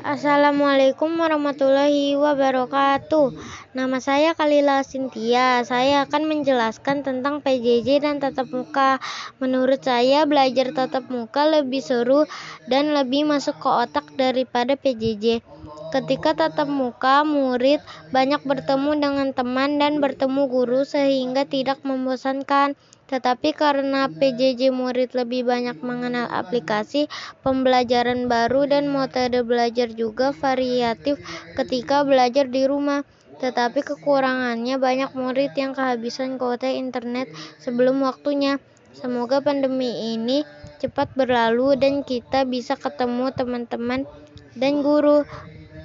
Assalamualaikum warahmatullahi wabarakatuh. Nama saya Kalila Sintia. Saya akan menjelaskan tentang PJJ dan tatap muka. Menurut saya, belajar tatap muka lebih seru dan lebih masuk ke otak daripada PJJ. Ketika tatap muka, murid banyak bertemu dengan teman dan bertemu guru sehingga tidak membosankan. Tetapi karena PJJ murid lebih banyak mengenal aplikasi pembelajaran baru dan metode belajar juga variatif ketika belajar di rumah. Tetapi kekurangannya banyak murid yang kehabisan kuota internet sebelum waktunya. Semoga pandemi ini cepat berlalu dan kita bisa ketemu teman-teman dan guru.